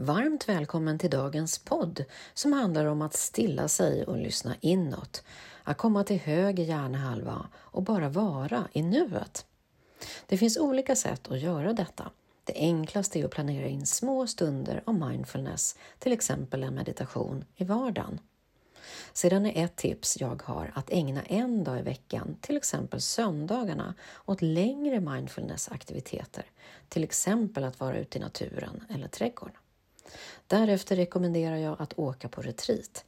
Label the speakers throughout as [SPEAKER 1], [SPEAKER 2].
[SPEAKER 1] Varmt välkommen till dagens podd som handlar om att stilla sig och lyssna inåt. Att komma till höger hjärnhalva och bara vara i nuet. Det finns olika sätt att göra detta. Det enklaste är att planera in små stunder av mindfulness, till exempel en meditation i vardagen. Sedan är ett tips jag har att ägna en dag i veckan, till exempel söndagarna, åt längre mindfulnessaktiviteter, till exempel att vara ute i naturen eller trädgården. Därefter rekommenderar jag att åka på retreat.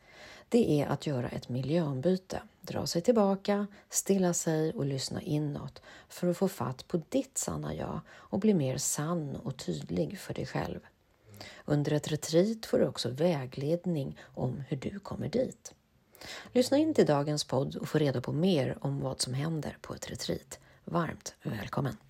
[SPEAKER 1] Det är att göra ett miljöombyte, dra sig tillbaka, stilla sig och lyssna inåt för att få fatt på ditt sanna jag och bli mer sann och tydlig för dig själv. Under ett retreat får du också vägledning om hur du kommer dit. Lyssna in till dagens podd och få reda på mer om vad som händer på ett retreat. Varmt välkommen!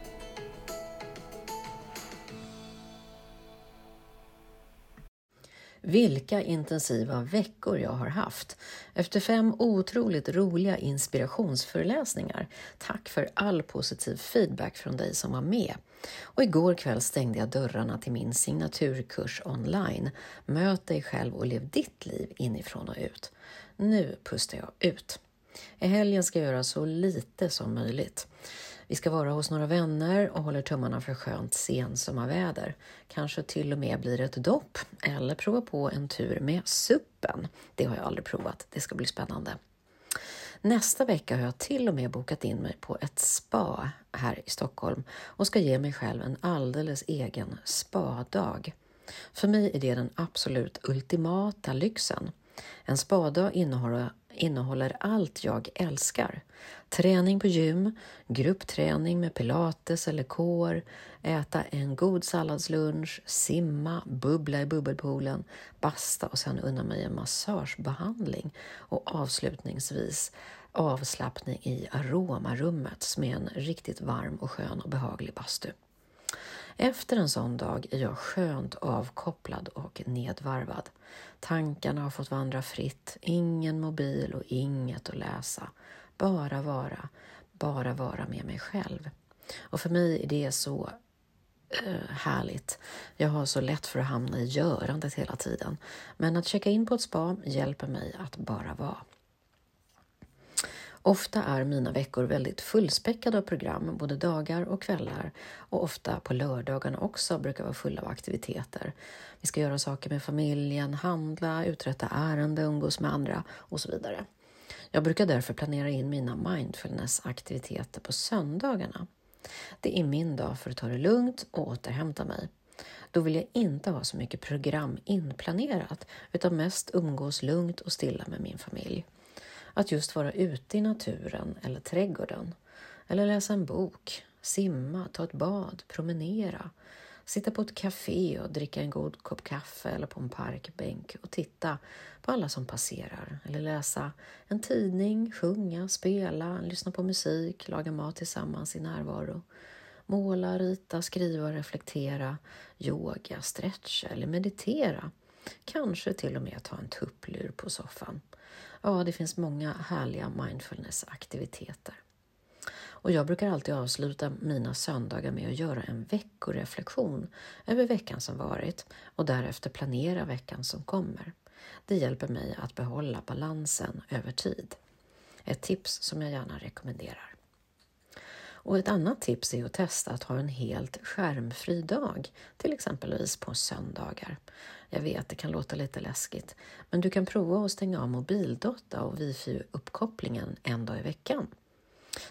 [SPEAKER 1] Vilka intensiva veckor jag har haft. Efter fem otroligt roliga inspirationsföreläsningar. Tack för all positiv feedback från dig som var med. Och igår kväll stängde jag dörrarna till min signaturkurs online. Möt dig själv och lev ditt liv inifrån och ut. Nu pustar jag ut. I helgen ska jag göra så lite som möjligt. Vi ska vara hos några vänner och håller tummarna för skönt sensommarväder. Kanske till och med blir ett dopp eller prova på en tur med suppen. Det har jag aldrig provat. Det ska bli spännande. Nästa vecka har jag till och med bokat in mig på ett spa här i Stockholm och ska ge mig själv en alldeles egen spadag. För mig är det den absolut ultimata lyxen. En spadag innehåller innehåller allt jag älskar. Träning på gym, gruppträning med pilates eller kår, äta en god salladslunch, simma, bubbla i bubbelpoolen, basta och sen unna mig en massagebehandling och avslutningsvis avslappning i aromarummet med en riktigt varm och skön och behaglig bastu. Efter en sån dag är jag skönt avkopplad och nedvarvad. Tankarna har fått vandra fritt, ingen mobil och inget att läsa. Bara vara, bara vara med mig själv. Och för mig är det så eh, härligt. Jag har så lätt för att hamna i görandet hela tiden. Men att checka in på ett spa hjälper mig att bara vara. Ofta är mina veckor väldigt fullspäckade av program, både dagar och kvällar och ofta på lördagarna också brukar vara fulla av aktiviteter. Vi ska göra saker med familjen, handla, uträtta ärenden, umgås med andra och så vidare. Jag brukar därför planera in mina mindfulness-aktiviteter på söndagarna. Det är min dag för att ta det lugnt och återhämta mig. Då vill jag inte ha så mycket program inplanerat utan mest umgås lugnt och stilla med min familj. Att just vara ute i naturen eller trädgården. Eller läsa en bok, simma, ta ett bad, promenera. Sitta på ett café och dricka en god kopp kaffe eller på en parkbänk och titta på alla som passerar. Eller läsa en tidning, sjunga, spela, lyssna på musik, laga mat tillsammans i närvaro. Måla, rita, skriva, reflektera, yoga, stretcha eller meditera. Kanske till och med ta en tupplur på soffan. Ja, det finns många härliga mindfulness-aktiviteter. Och jag brukar alltid avsluta mina söndagar med att göra en veckoreflektion över veckan som varit och därefter planera veckan som kommer. Det hjälper mig att behålla balansen över tid. Ett tips som jag gärna rekommenderar. Och ett annat tips är att testa att ha en helt skärmfri dag, till exempelvis på söndagar. Jag vet, det kan låta lite läskigt, men du kan prova att stänga av mobildata och wifi-uppkopplingen en dag i veckan.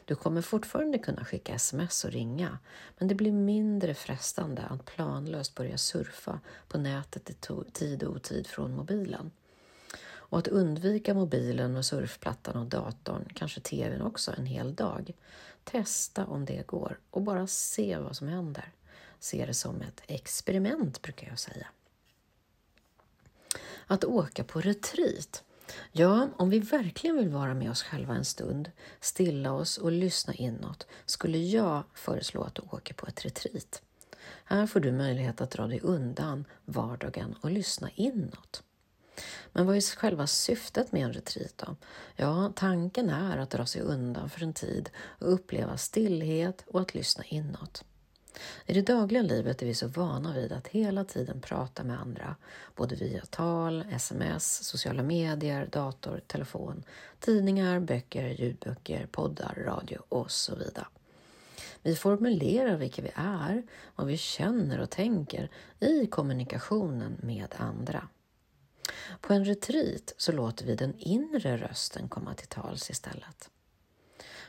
[SPEAKER 1] Du kommer fortfarande kunna skicka sms och ringa, men det blir mindre frestande att planlöst börja surfa på nätet i tid och otid från mobilen. Och att undvika mobilen och surfplattan och datorn, kanske tvn också, en hel dag. Testa om det går och bara se vad som händer. Se det som ett experiment brukar jag säga. Att åka på retreat. Ja, om vi verkligen vill vara med oss själva en stund, stilla oss och lyssna inåt, skulle jag föreslå att du åker på ett retreat. Här får du möjlighet att dra dig undan vardagen och lyssna inåt. Men vad är själva syftet med en retreat då? Ja, tanken är att dra sig undan för en tid och uppleva stillhet och att lyssna inåt. I det dagliga livet är vi så vana vid att hela tiden prata med andra, både via tal, sms, sociala medier, dator, telefon, tidningar, böcker, ljudböcker, poddar, radio och så vidare. Vi formulerar vilka vi är, vad vi känner och tänker i kommunikationen med andra. På en retreat så låter vi den inre rösten komma till tals istället.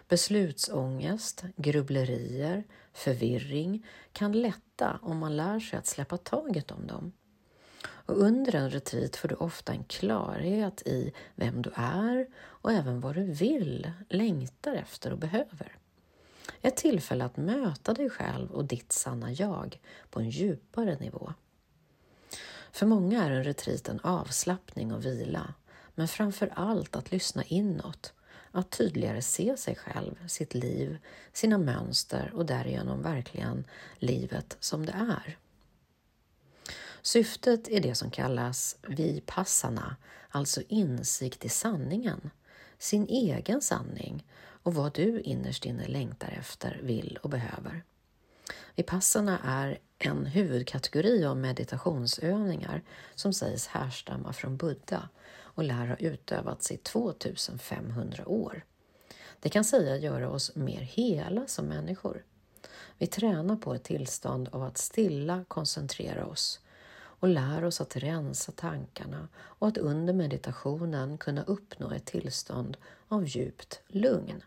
[SPEAKER 1] Beslutsångest, grubblerier, förvirring kan lätta om man lär sig att släppa taget om dem. Och under en retreat får du ofta en klarhet i vem du är och även vad du vill, längtar efter och behöver. Ett tillfälle att möta dig själv och ditt sanna jag på en djupare nivå. För många är en retreat en avslappning och vila, men framför allt att lyssna inåt, att tydligare se sig själv, sitt liv, sina mönster och därigenom verkligen livet som det är. Syftet är det som kallas vipassana, alltså insikt i sanningen, sin egen sanning och vad du innerst inne längtar efter, vill och behöver. Vipassana är en huvudkategori av meditationsövningar som sägs härstamma från Buddha och lär ha utövats i 2500 år. Det kan säga göra oss mer hela som människor. Vi tränar på ett tillstånd av att stilla koncentrera oss och lär oss att rensa tankarna och att under meditationen kunna uppnå ett tillstånd av djupt lugn.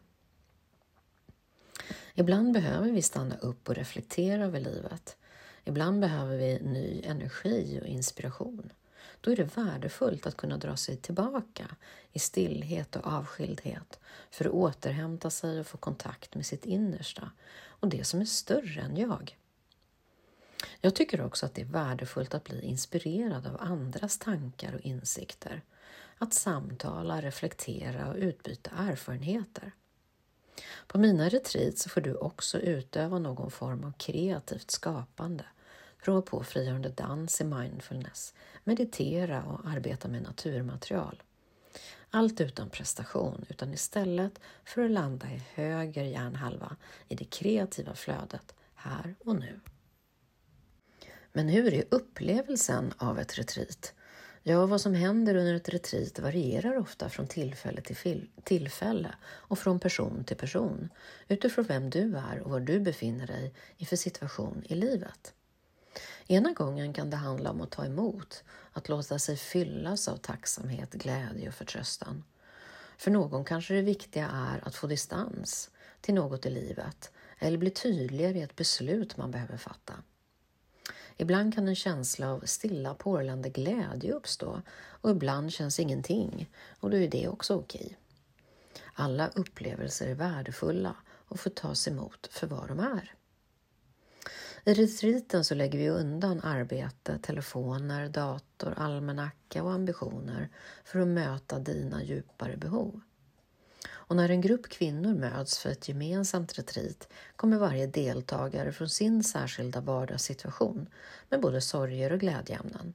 [SPEAKER 1] Ibland behöver vi stanna upp och reflektera över livet. Ibland behöver vi ny energi och inspiration. Då är det värdefullt att kunna dra sig tillbaka i stillhet och avskildhet för att återhämta sig och få kontakt med sitt innersta och det som är större än jag. Jag tycker också att det är värdefullt att bli inspirerad av andras tankar och insikter, att samtala, reflektera och utbyta erfarenheter. På mina retreats får du också utöva någon form av kreativt skapande, prova på frigörande dans i mindfulness, meditera och arbeta med naturmaterial. Allt utan prestation, utan istället för att landa i höger hjärnhalva i det kreativa flödet här och nu. Men hur är upplevelsen av ett retreat? Ja, vad som händer under ett retreat varierar ofta från tillfälle till tillfälle och från person till person utifrån vem du är och var du befinner dig i för situation i livet. Ena gången kan det handla om att ta emot, att låta sig fyllas av tacksamhet, glädje och förtröstan. För någon kanske det viktiga är att få distans till något i livet eller bli tydligare i ett beslut man behöver fatta. Ibland kan en känsla av stilla porlande glädje uppstå och ibland känns ingenting och då är det också okej. Alla upplevelser är värdefulla och får tas emot för vad de är. I retreaten så lägger vi undan arbete, telefoner, dator, almanacka och ambitioner för att möta dina djupare behov. Och när en grupp kvinnor möts för ett gemensamt retreat kommer varje deltagare från sin särskilda vardagssituation med både sorger och glädjeämnen.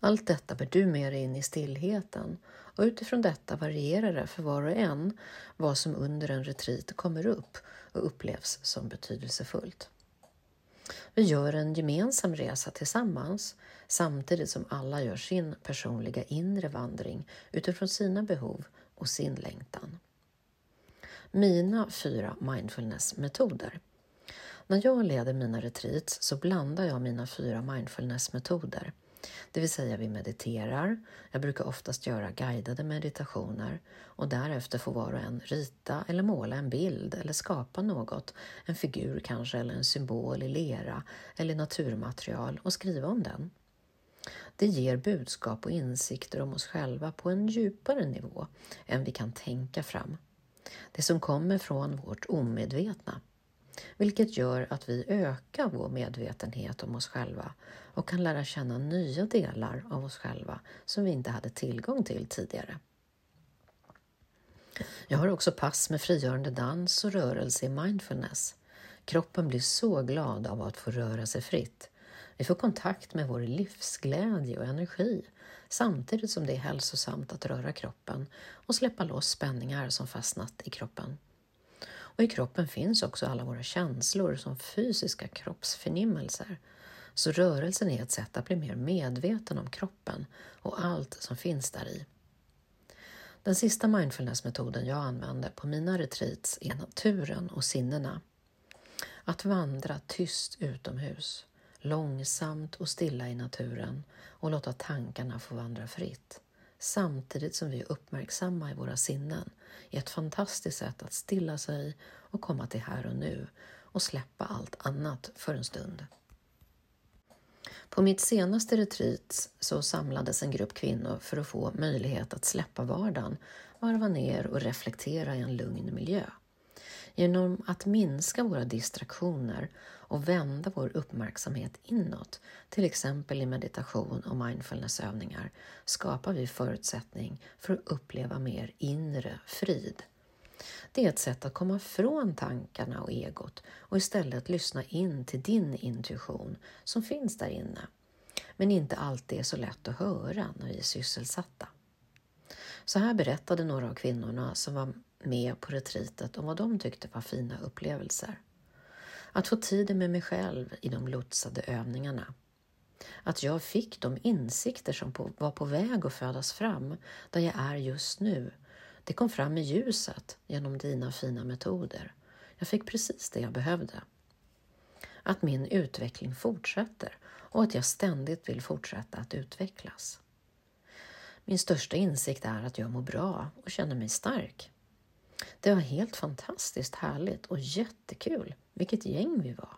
[SPEAKER 1] Allt detta bär du med dig in i stillheten och utifrån detta varierar det för var och en vad som under en retreat kommer upp och upplevs som betydelsefullt. Vi gör en gemensam resa tillsammans samtidigt som alla gör sin personliga inre vandring utifrån sina behov och sin längtan. Mina fyra mindfulnessmetoder. När jag leder mina retreats så blandar jag mina fyra mindfulnessmetoder. Det vill säga vi mediterar, jag brukar oftast göra guidade meditationer och därefter får var och en rita eller måla en bild eller skapa något, en figur kanske eller en symbol i lera eller naturmaterial och skriva om den. Det ger budskap och insikter om oss själva på en djupare nivå än vi kan tänka fram. Det som kommer från vårt omedvetna. vilket gör att vi ökar vår medvetenhet om oss själva och kan lära känna nya delar av oss själva som vi inte hade tillgång till tidigare. Jag har också pass med frigörande dans och rörelse i mindfulness. Kroppen blir så glad av att få röra sig fritt. Vi får kontakt med vår livsglädje och energi samtidigt som det är hälsosamt att röra kroppen och släppa loss spänningar som fastnat i kroppen. Och I kroppen finns också alla våra känslor som fysiska kroppsförnimmelser. Så rörelsen är ett sätt att bli mer medveten om kroppen och allt som finns där i. Den sista mindfulnessmetoden jag använder på mina retreats är naturen och sinnena. Att vandra tyst utomhus, långsamt och stilla i naturen och låta tankarna få vandra fritt samtidigt som vi är uppmärksamma i våra sinnen är ett fantastiskt sätt att stilla sig och komma till här och nu och släppa allt annat för en stund. På mitt senaste retreat så samlades en grupp kvinnor för att få möjlighet att släppa vardagen, varva ner och reflektera i en lugn miljö. Genom att minska våra distraktioner och vända vår uppmärksamhet inåt, till exempel i meditation och mindfulnessövningar, skapar vi förutsättning för att uppleva mer inre frid. Det är ett sätt att komma från tankarna och egot och istället lyssna in till din intuition som finns där inne, men inte alltid är så lätt att höra när vi är sysselsatta. Så här berättade några av kvinnorna som var med på retreatet om vad de tyckte var fina upplevelser. Att få tiden med mig själv i de lotsade övningarna. Att jag fick de insikter som på, var på väg att födas fram där jag är just nu. Det kom fram i ljuset genom dina fina metoder. Jag fick precis det jag behövde. Att min utveckling fortsätter och att jag ständigt vill fortsätta att utvecklas. Min största insikt är att jag mår bra och känner mig stark. Det var helt fantastiskt härligt och jättekul. Vilket gäng vi var.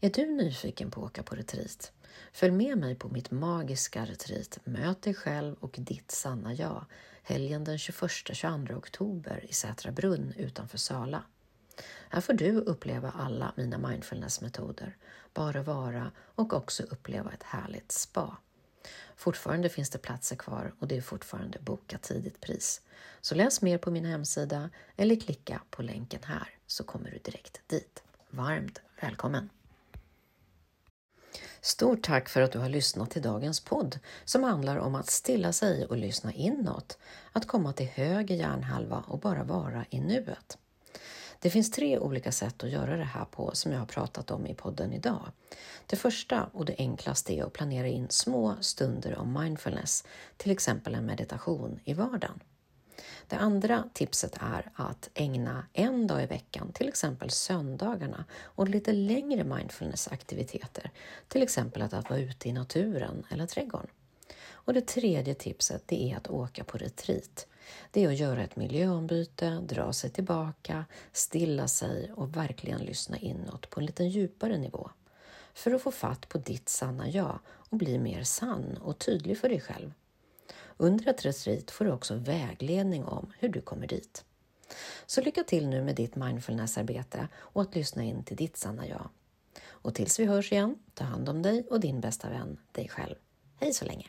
[SPEAKER 1] Är du nyfiken på att åka på retreat? Följ med mig på mitt magiska retreat Möt dig själv och ditt sanna jag helgen den 21-22 oktober i Sätra brunn utanför Sala. Här får du uppleva alla mina mindfulnessmetoder, bara vara och också uppleva ett härligt spa. Fortfarande finns det platser kvar och det är fortfarande boka tidigt pris. Så läs mer på min hemsida eller klicka på länken här så kommer du direkt dit. Varmt välkommen! Stort tack för att du har lyssnat till dagens podd som handlar om att stilla sig och lyssna inåt, att komma till höger hjärnhalva och bara vara i nuet. Det finns tre olika sätt att göra det här på som jag har pratat om i podden idag. Det första och det enklaste är att planera in små stunder om mindfulness, till exempel en meditation i vardagen. Det andra tipset är att ägna en dag i veckan, till exempel söndagarna, åt lite längre mindfulnessaktiviteter, till exempel att vara ute i naturen eller trädgården. Och det tredje tipset det är att åka på retreat. Det är att göra ett miljöombyte, dra sig tillbaka, stilla sig och verkligen lyssna inåt på en lite djupare nivå. För att få fatt på ditt sanna jag och bli mer sann och tydlig för dig själv. Under ett retreat får du också vägledning om hur du kommer dit. Så lycka till nu med ditt mindfulnessarbete och att lyssna in till ditt sanna jag. Och tills vi hörs igen, ta hand om dig och din bästa vän, dig själv. Hej så länge!